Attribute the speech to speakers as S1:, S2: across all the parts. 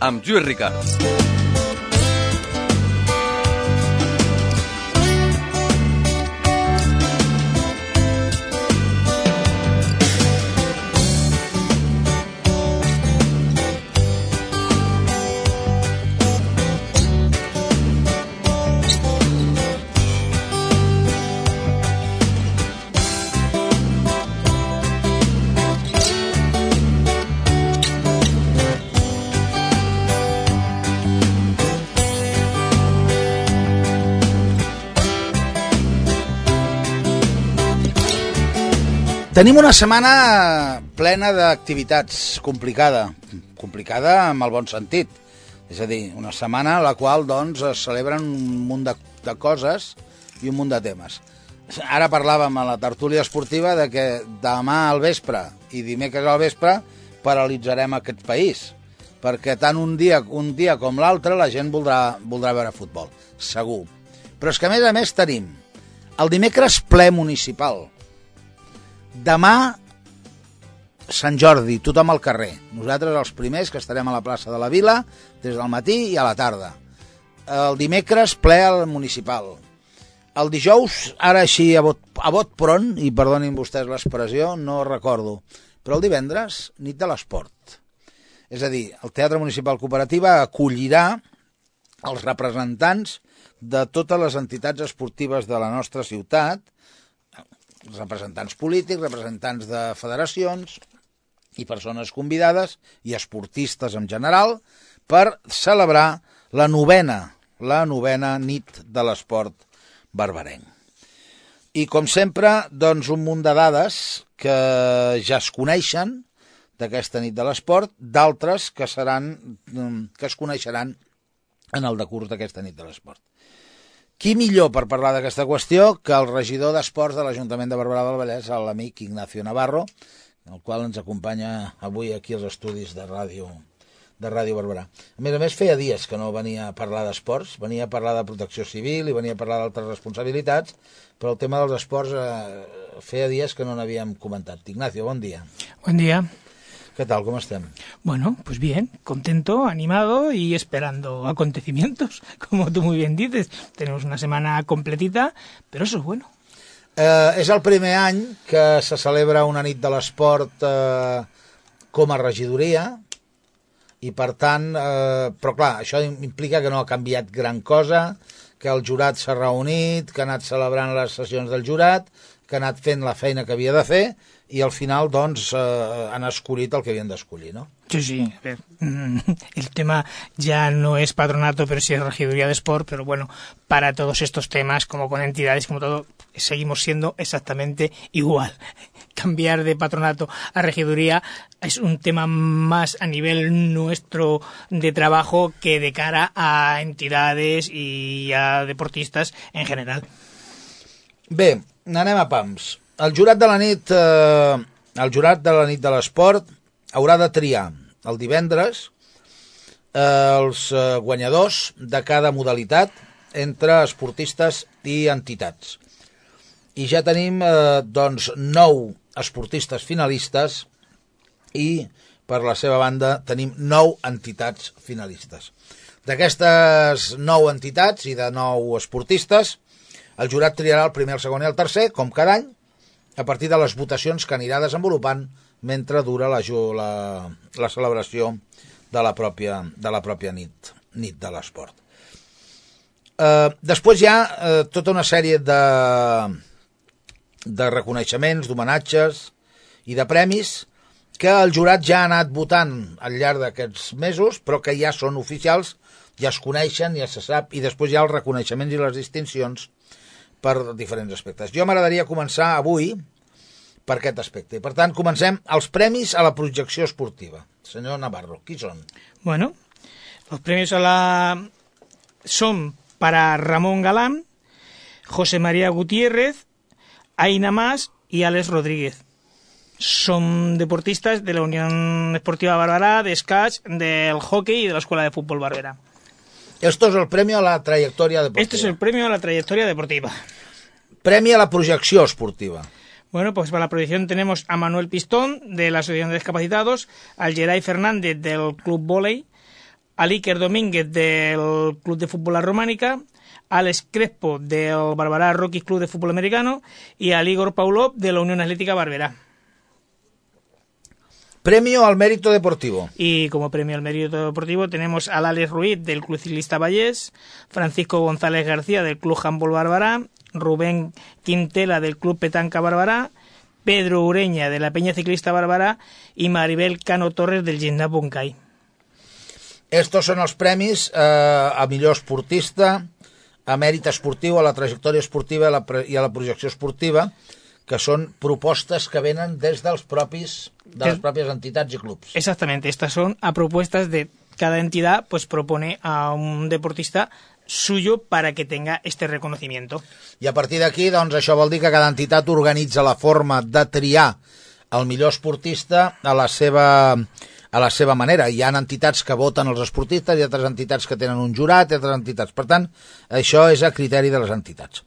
S1: Amb Lluís Ricard.
S2: Tenim una setmana plena d'activitats, complicada, complicada amb el bon sentit. És a dir, una setmana en la qual doncs, es celebren un munt de, de coses i un munt de temes. Ara parlàvem a la tertúlia esportiva de que demà al vespre i dimecres al vespre paralitzarem aquest país, perquè tant un dia, un dia com l'altre la gent voldrà, voldrà veure futbol, segur. Però és que a més a més tenim el dimecres ple municipal, Demà, Sant Jordi, tothom al carrer. Nosaltres els primers que estarem a la plaça de la Vila des del matí i a la tarda. El dimecres, ple al municipal. El dijous, ara així a vot, a vot pront, i perdonin vostès l'expressió, no recordo, però el divendres, nit de l'esport. És a dir, el Teatre Municipal Cooperativa acollirà els representants de totes les entitats esportives de la nostra ciutat, representants polítics, representants de federacions i persones convidades i esportistes en general per celebrar la novena, la novena nit de l'esport barbarenc. I com sempre, doncs un munt de dades que ja es coneixen d'aquesta nit de l'esport, d'altres que seran que es coneixeran en el decurs d'aquesta nit de l'esport. Qui millor per parlar d'aquesta qüestió que el regidor d'Esports de l'Ajuntament de Barberà del Vallès, l'amic Ignacio Navarro, el qual ens acompanya avui aquí als estudis de ràdio de Ràdio Barberà. A més a més, feia dies que no venia a parlar d'esports, venia a parlar de protecció civil i venia a parlar d'altres responsabilitats, però el tema dels esports eh, feia dies que no n'havíem comentat. Ignacio, bon dia.
S3: Bon dia.
S2: ¿Qué tal? ¿Cómo están?
S3: Bueno, pues bien, contento, animado y esperando acontecimientos, como tú muy bien dices. Tenemos una semana completita, però eso és bueno.
S2: Eh, és el primer any que se celebra una nit de l'esport eh, com a regidoria i per tant, eh, però clar, això implica que no ha canviat gran cosa, que el jurat s'ha reunit, que ha anat celebrant les sessions del jurat, que ha anat fent la feina que havia de fer i al final doncs eh, han escollit el que havien d'escollir, ¿no?
S3: Sí, sí, a ver, mm, el tema ya no es patronato, pero sí es regiduría de sport, pero bueno, para todos estos temas, como con entidades, como todo, seguimos siendo exactamente igual. Cambiar de patronato a regiduría es un tema más a nivel nuestro de trabajo que de cara a entidades y a deportistas en general.
S2: Bé, anem a pams. El jurat de la nit, eh, el jurat de la nit de l'esport haurà de triar el divendres eh, els eh, guanyadors de cada modalitat entre esportistes i entitats. I ja tenim eh, doncs nou esportistes finalistes i per la seva banda tenim nou entitats finalistes. D'aquestes nou entitats i de nou esportistes, el jurat triarà el primer, el segon i el tercer, com cada any, a partir de les votacions que anirà desenvolupant mentre dura la, la, la celebració de la pròpia, de la pròpia nit, nit de l'esport. Eh, després hi ha eh, tota una sèrie de, de reconeixements, d'homenatges i de premis que el jurat ja ha anat votant al llarg d'aquests mesos, però que ja són oficials, ja es coneixen, ja se sap, i després hi ha els reconeixements i les distincions per diferents aspectes. Jo m'agradaria començar avui per aquest aspecte. I, per tant, comencem els premis a la projecció esportiva. Senyor Navarro, qui són?
S3: Bueno, los premios a la... son para Ramón Galán, José María Gutiérrez, Aina Más y Alex Rodríguez. Son deportistas de la Unión Esportiva Barberá, de del hockey y de la Escuela de Fútbol Barbera.
S2: Esto es el premio a la trayectoria deportiva.
S3: Este es el premio a la trayectoria deportiva.
S2: Premi a la projecció esportiva.
S3: Bueno, pues para la proyección tenemos a Manuel Pistón de la Asociación de Discapacitados, al Geray Fernández del Club Voley, al Iker Domínguez del Club de Fútbol Románica, Alex Crespo del Barberá Rocky Club de Fútbol Americano y al Igor Paulov de la Unión Atlética Barberá.
S2: Premio al mérito deportivo.
S3: Y como premio al mérito deportivo tenemos al Alex Ruiz del Club Ciclista Vallés, Francisco González García del Club Handball Barbará, Rubén Quintela del Club Petanca Barbará, Pedro Ureña de la Peña Ciclista Barbará y Maribel Cano Torres del Gimnàs Buncay.
S2: Estos són els premis eh, a millor esportista, a mèrit esportiu, a la trajectòria esportiva i a la, pre- i a la projecció esportiva, que són propostes que venen des dels propis, de les pròpies entitats i clubs.
S3: Exactamente, estas son a propuestas de cada entidad, pues propone a un deportista suyo para que tenga este reconocimiento.
S2: I a partir d'aquí, doncs, això vol dir que cada entitat organitza la forma de triar el millor esportista a la seva, a la seva manera. Hi ha entitats que voten els esportistes, hi ha altres entitats que tenen un jurat, i altres entitats. Per tant, això és a criteri de les entitats.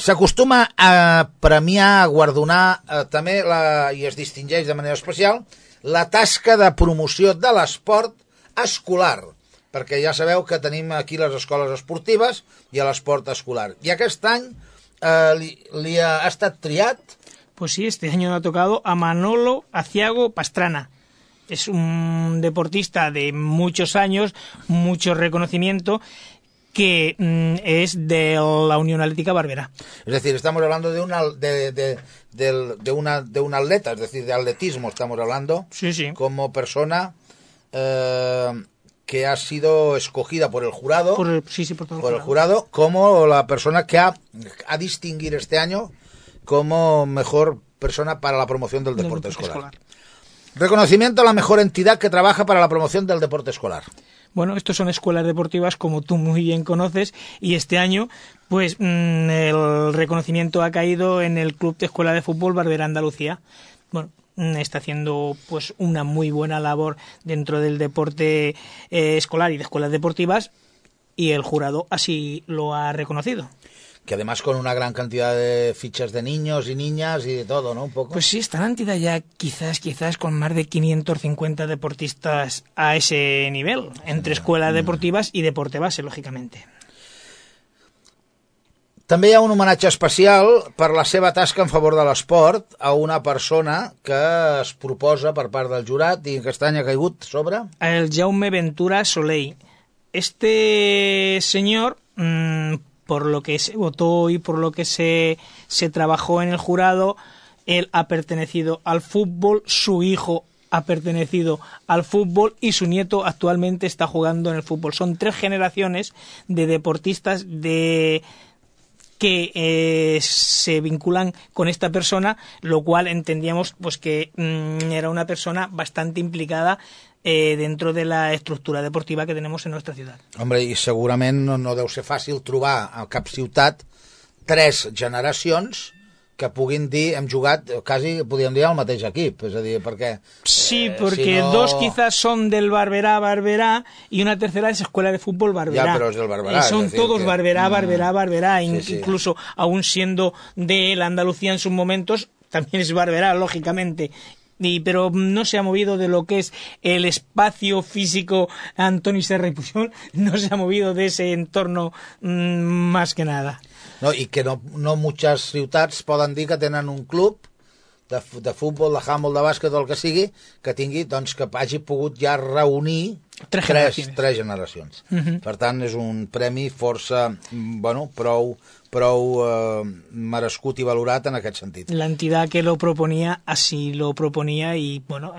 S2: S'acostuma a premiar, a guardonar eh, també, la, i es distingeix de manera especial, la tasca de promoció de l'esport escolar, perquè ja sabeu que tenim aquí les escoles esportives i a l'esport escolar. I aquest any eh, li, li ha, ha estat triat
S3: Pues sí, este año ha tocado a Manolo Aciago Pastrana. Es un deportista de muchos años, mucho reconocimiento, que mm, es de la Unión Atlética Barbera.
S2: Es decir, estamos hablando de, una, de, de, del- de una, de un atleta, es decir, de atletismo estamos hablando,
S3: Sí, sí.
S2: como persona eh, que ha sido escogida por el jurado, por,
S3: Por, sí, sí, por todo el
S2: el
S3: jurado.
S2: jurado, como la persona que ha, a distinguir este año como mejor persona para la promoción del
S3: Del
S2: deporte,
S3: deporte
S2: escolar. Reconocimiento a la mejor entidad que trabaja para la promoción del deporte escolar.
S3: Bueno, estos son escuelas deportivas como tú muy bien conoces y este año pues mm, el reconocimiento ha caído en el Club de Escuela de Fútbol Barbera Andalucía. Bueno, mm, está haciendo pues una muy buena labor dentro del deporte eh, escolar y de escuelas deportivas y el jurado así lo ha reconocido.
S2: Que además con una gran cantidad de fichas de niños y niñas y de todo, ¿no? Un poco.
S3: Pues sí, está la entidad ya quizás, quizás con más de 550 deportistas a ese nivel, entre escuelas deportivas y deporte base, lógicamente.
S2: També hi ha un homenatge especial per la seva tasca en favor de l'esport a una persona que es proposa per part del jurat i que aquest any ha caigut sobre...
S3: el Jaume Ventura Soleil. Este señor, mm, por lo que se votó y por lo que se, se trabajó en el jurado, él ha pertenecido al fútbol, su hijo ha pertenecido al fútbol y su nieto actualmente está jugando en el fútbol. Son tres generaciones de deportistas de que eh, se vinculan con esta persona, lo cual entendíamos pues que mm, era una persona bastante implicada eh, dentro de la estructura deportiva que tenemos en nuestra ciudad.
S2: Hombre, i segurament no, no deu ser fàcil trobar a cap ciutat tres generacions que puguin dir, hem jugat, quasi podríem dir, al mateix equip, és a dir, perquè...
S3: Sí,
S2: eh,
S3: porque
S2: si no-
S3: dos quizás son del Barberá, Barberá y una tercera es Escuela de Fútbol Barberá.
S2: Ya, pero es del Barberá,
S3: Y son todos
S2: que-
S3: Barberá,
S2: Mm.
S3: Barberá, Barberá,
S2: Sí, sí.
S3: incluso aún siendo de la Andalucía en sus momentos, también es Barberá, lógicamente. Pero no se ha movido de lo que es el espacio físico Antoni Serra y Pujol, no se ha movido de ese entorno mm, más que nada.
S2: No, I que no, no moltes ciutats poden dir que tenen un club de, de futbol, de handball, de bàsquet el que sigui, que tingui, doncs, que hagi pogut ja reunir
S3: Tres
S2: tres,
S3: generacions.
S2: tres generacions.
S3: Mhm.
S2: Per tant, és un premi força, mm, bueno, prou, prou eh, merescut i valorat en aquest sentit.
S3: La entidad que lo proponía así lo proponía y bueno,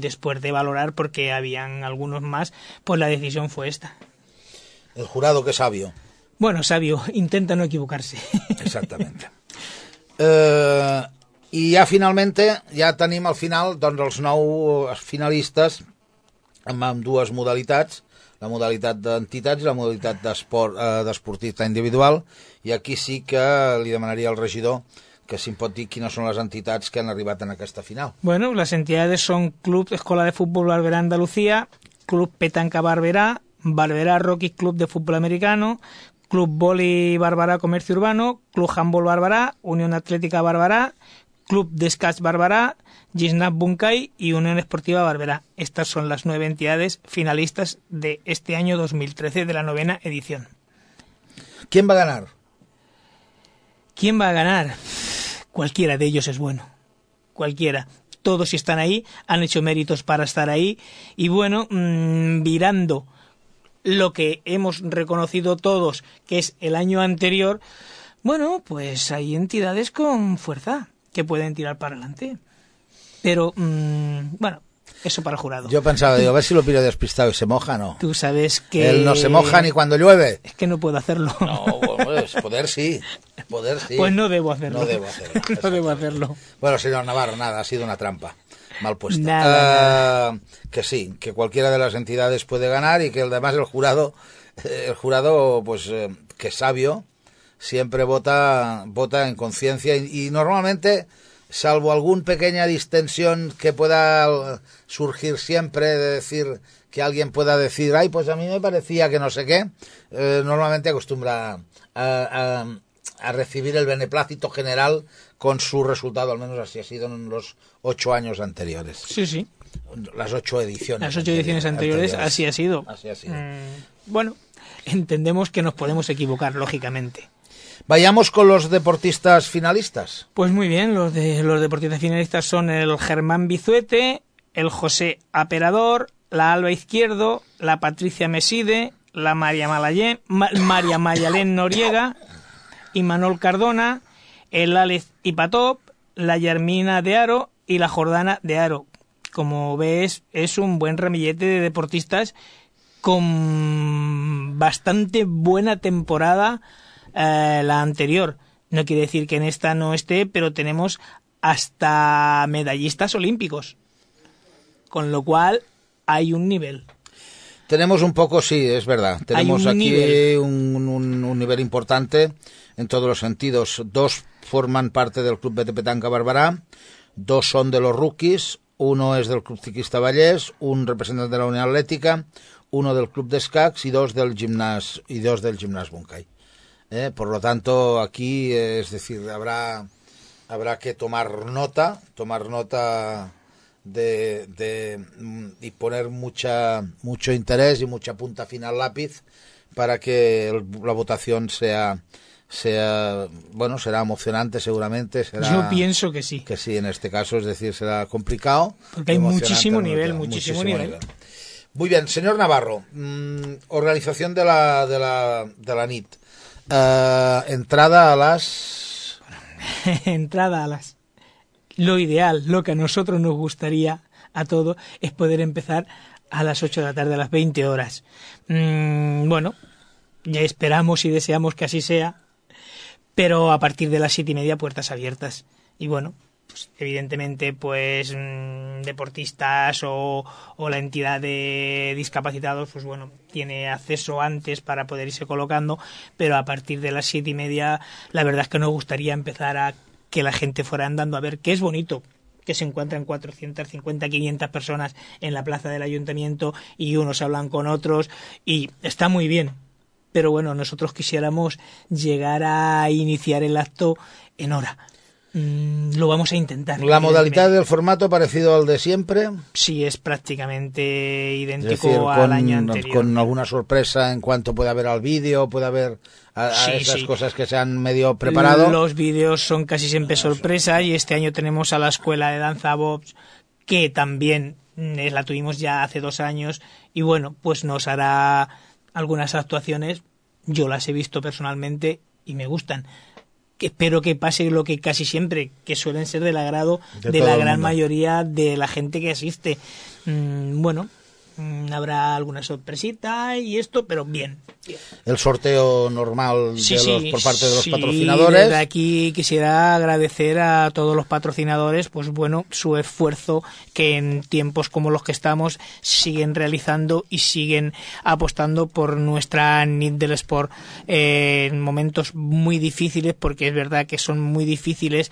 S3: después de valorar porque habían algunos más, pues la decisión fue esta.
S2: El jurado que sabio.
S3: Bueno, sabio, intenta no equivocarse.
S2: Exactament. eh, I ja finalment, ja tenim al final doncs, els nou finalistes amb, amb dues modalitats, la modalitat d'entitats i la modalitat eh, d'esportista individual, i aquí sí que li demanaria al regidor que si em pot dir quines són les entitats que han arribat en aquesta final.
S3: Bueno, las entidades son Club Escuela de Fútbol Barberá Andalucía, Club Petanca Barberá, Barberá Rocky Club de Fútbol Americano, Club Boli Barbará Comercio Urbano, Club Handball Barbará, Unión Atlética Barbará, Club Descats Barbará, Gisnap Bunkai y Unión Esportiva Barberá. Estas son las nueve entidades finalistas de este año 2013 de la novena edición.
S2: ¿Quién va a ganar?
S3: ¿Quién va a ganar? Cualquiera de ellos es bueno. Cualquiera. Todos están ahí, han hecho méritos para estar ahí y bueno, mmm, virando lo que hemos reconocido todos, que es el año anterior, bueno, pues hay entidades con fuerza que pueden tirar para adelante. Pero, mmm, bueno, eso para el jurado.
S2: Yo pensaba, digo, a ver si lo pillo despistado y se moja, ¿no?
S3: Tú sabes que...
S2: Él no se moja ni cuando llueve.
S3: Es que no puedo hacerlo.
S2: No, pues poder sí, poder sí.
S3: Pues no debo hacerlo.
S2: No debo hacerlo.
S3: no debo hacerlo.
S2: Bueno, señor Navarro, nada, ha sido una trampa mal puesta.
S3: Nada,
S2: uh, que sí, que cualquiera de las entidades puede ganar y que además el jurado, el jurado, pues eh, que es sabio, siempre vota, vota en conciencia y, y, normalmente, salvo alguna pequeña distensión que pueda surgir siempre de decir que alguien pueda decir, ay, pues a mí me parecía que no sé qué, eh, normalmente acostumbra a, a, a recibir el beneplácito general con su resultado, al menos así ha sido en los ocho años anteriores.
S3: Sí, sí.
S2: Las ocho ediciones.
S3: Las ocho ediciones anteriores, anteriores así ha sido.
S2: Así ha sido.
S3: Mm, bueno, entendemos que nos podemos equivocar, lógicamente.
S2: Vayamos con los deportistas finalistas.
S3: Pues muy bien, los, de, los deportistas finalistas son el Germán Bizuete, el José Aperador, la Alba Izquierdo, la Patricia Meside, la María, María Mayalén Noriega y Manol Cardona, el Alex Ipatop, la Yarmina de Aro y la Jordana de Aro. Como ves, es un buen ramillete de deportistas con bastante buena temporada eh, la anterior. No quiere decir que en esta no esté, pero tenemos hasta medallistas olímpicos. Con lo cual hay un nivel.
S2: Tenemos un poco, sí, es verdad. Tenemos
S3: un
S2: aquí
S3: nivel.
S2: Un, un, un, nivel importante en todos los sentidos. Dos forman parte del Club de Petanca Barbará, dos son de los rookies, uno es del Club Ciclista Vallés, un representante de la Unión Atlética, uno del Club de Escacs y dos del Gimnas y dos del Buncay. Eh, por lo tanto, aquí, es decir, habrá habrá que tomar nota, tomar nota de, de, y poner mucha mucho interés y mucha punta final lápiz para que el, la votación sea sea bueno será emocionante seguramente será
S3: yo pienso que sí.
S2: que sí en este caso es decir será complicado.
S3: Porque hay muchísimo nivel muchísimo, muchísimo nivel. nivel.
S2: muy bien señor Navarro mmm, organización de la de la de la NIT uh, entrada a las
S3: entrada a las lo ideal lo que a nosotros nos gustaría a todo es poder empezar a las 8 de la tarde a las 20 horas mmm, bueno ya esperamos y deseamos que así sea pero a partir de las siete y media puertas abiertas. Y bueno, pues evidentemente pues mmm, deportistas o, o, la entidad de discapacitados pues bueno tiene acceso antes para poder irse colocando pero a partir de las siete y media la verdad es que nos gustaría empezar a que la gente fuera andando a ver que es bonito que se encuentran 450, 500 personas en la plaza del ayuntamiento y unos hablan con otros y está muy bien, pero bueno, nosotros quisiéramos llegar a iniciar el acto en hora. Mm, lo vamos a intentar.
S2: ¿La modalidad del formato parecido al de siempre?
S3: Sí, es prácticamente idéntico
S2: decir,
S3: al
S2: con,
S3: año anterior.
S2: Con alguna sorpresa en cuanto puede haber al vídeo, puede haber a, a
S3: Sí,
S2: esas
S3: sí.
S2: cosas que se han medio preparado.
S3: Los vídeos son casi siempre sorpresa y este año tenemos a la escuela de danza Bobs que también mm, la tuvimos ya hace dos años y bueno, pues nos hará algunas actuaciones. Yo las he visto personalmente y me gustan. Que espero que pase lo que casi siempre, que suelen ser del agrado
S2: De
S3: la gran
S2: mundo.
S3: mayoría de la gente que asiste. Mm, bueno, habrá alguna sorpresita y esto, pero bien.
S2: El sorteo normal
S3: Sí,
S2: de
S3: sí,
S2: los, por parte de los
S3: sí,
S2: patrocinadores.
S3: Desde aquí quisiera agradecer a todos los patrocinadores, pues bueno, su esfuerzo que en tiempos como los que estamos siguen realizando y siguen apostando por nuestra NIT del Sport eh, en momentos muy difíciles, porque es verdad que son muy difíciles,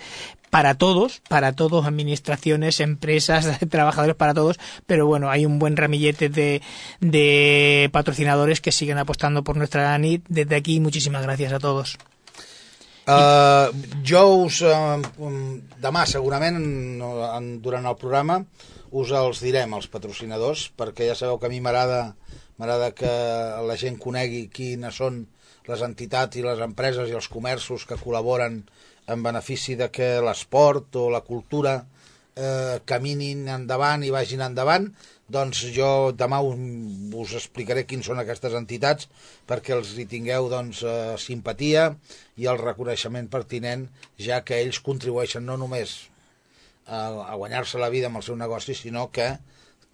S3: para todos, para todos, administraciones, empresas, trabajadores, para todos, pero bueno, hay un buen ramillete de, de patrocinadores que siguen apostando por nuestra ANIT. Desde aquí, muchísimas gracias a todos.
S2: Uh, jo us, uh, demà segurament en, durant el programa us els direm els patrocinadors perquè ja sabeu que a mi m'agrada m'agrada que la gent conegui quines són les entitats i les empreses i els comerços que col·laboren en benefici de que l'esport o la cultura eh, caminin endavant i vagin endavant doncs jo demà us, explicaré quins són aquestes entitats perquè els hi tingueu doncs, eh, simpatia i el reconeixement pertinent ja que ells contribueixen no només a guanyar-se la vida amb el seu negoci sinó que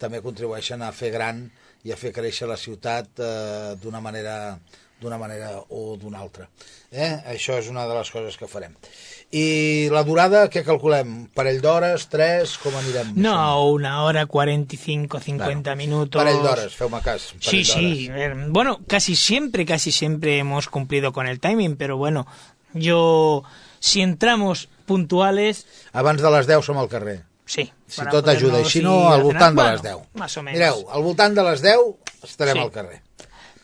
S2: també contribueixen a fer gran i a fer créixer la ciutat eh, d'una manera d'una manera o d'una altra. Eh? Això és una de les coses que farem. I la durada, què calculem? Parell d'hores, tres, com anirem?
S3: No, una hora, 45, 50 claro. minutos.
S2: Parell d'hores, feu-me cas.
S3: Sí, sí. Bueno, casi siempre, casi siempre hemos cumplido con el timing, pero bueno, yo, si entramos puntuales...
S2: Abans de les 10 som al carrer.
S3: Sí.
S2: Si tot ajuda, i si no, al voltant de les 10.
S3: Más o menos.
S2: Mireu, al voltant de les 10 estarem sí. al carrer.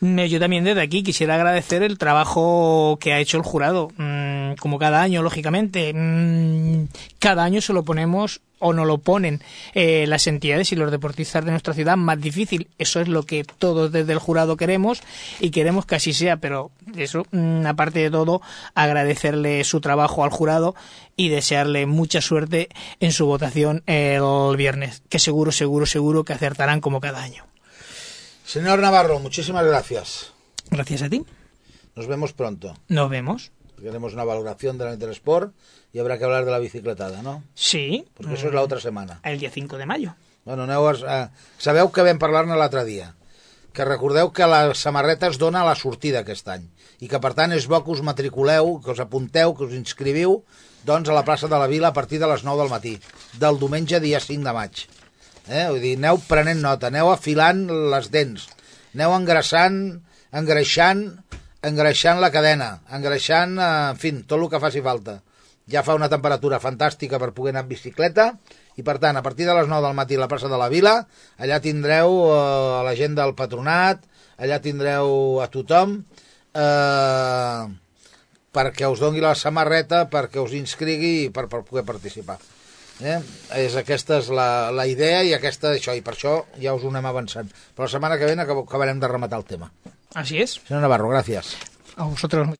S3: Yo también desde aquí quisiera agradecer el trabajo que ha hecho el jurado. Mm, como cada año, lógicamente, mm, cada año se lo ponemos o no lo ponen eh, las entidades y los deportistas de nuestra ciudad más difícil. Eso es lo que todos desde el jurado queremos y queremos que así sea, pero eso, mm, aparte de todo, agradecerle su trabajo al jurado y desearle mucha suerte en su votación el viernes, que seguro, seguro, seguro que acertarán como cada año.
S2: Señor Navarro, muchísimas gracias.
S3: Gracias a ti.
S2: Nos vemos pronto.
S3: Nos vemos.
S2: Tenemos una valoración del Intersport y habrá que hablar de la bicicletada, ¿no?
S3: Sí.
S2: Porque eso es la otra setmana.
S3: El dia 5 de mayo.
S2: Bueno, aneu a... sabeu que vam parlar-ne l'altre dia. Que recordeu que la samarreta es dona a la sortida aquest any i que per tant és bo que us matriculeu, que us apunteu, que us inscriviu doncs a la plaça de la Vila a partir de les 9 del matí del diumenge dia 5 de maig. Eh? Vull dir, aneu prenent nota, aneu afilant les dents, aneu engraçant, engreixant, engreixant la cadena, engreixant, eh, en fi, tot el que faci falta. Ja fa una temperatura fantàstica per poder anar en bicicleta i per tant, a partir de les 9 del matí a la plaça de la Vila, allà tindreu eh, la gent del patronat, allà tindreu a tothom eh, perquè us doni la samarreta, perquè us inscrigui per, per poder participar. Eh? És, aquesta és la, la idea i aquesta això, i per això ja us ho anem avançant. Però la setmana que ve acabarem de rematar el tema.
S3: Así es.
S2: Senyor Navarro, gràcies.
S3: A vosotros.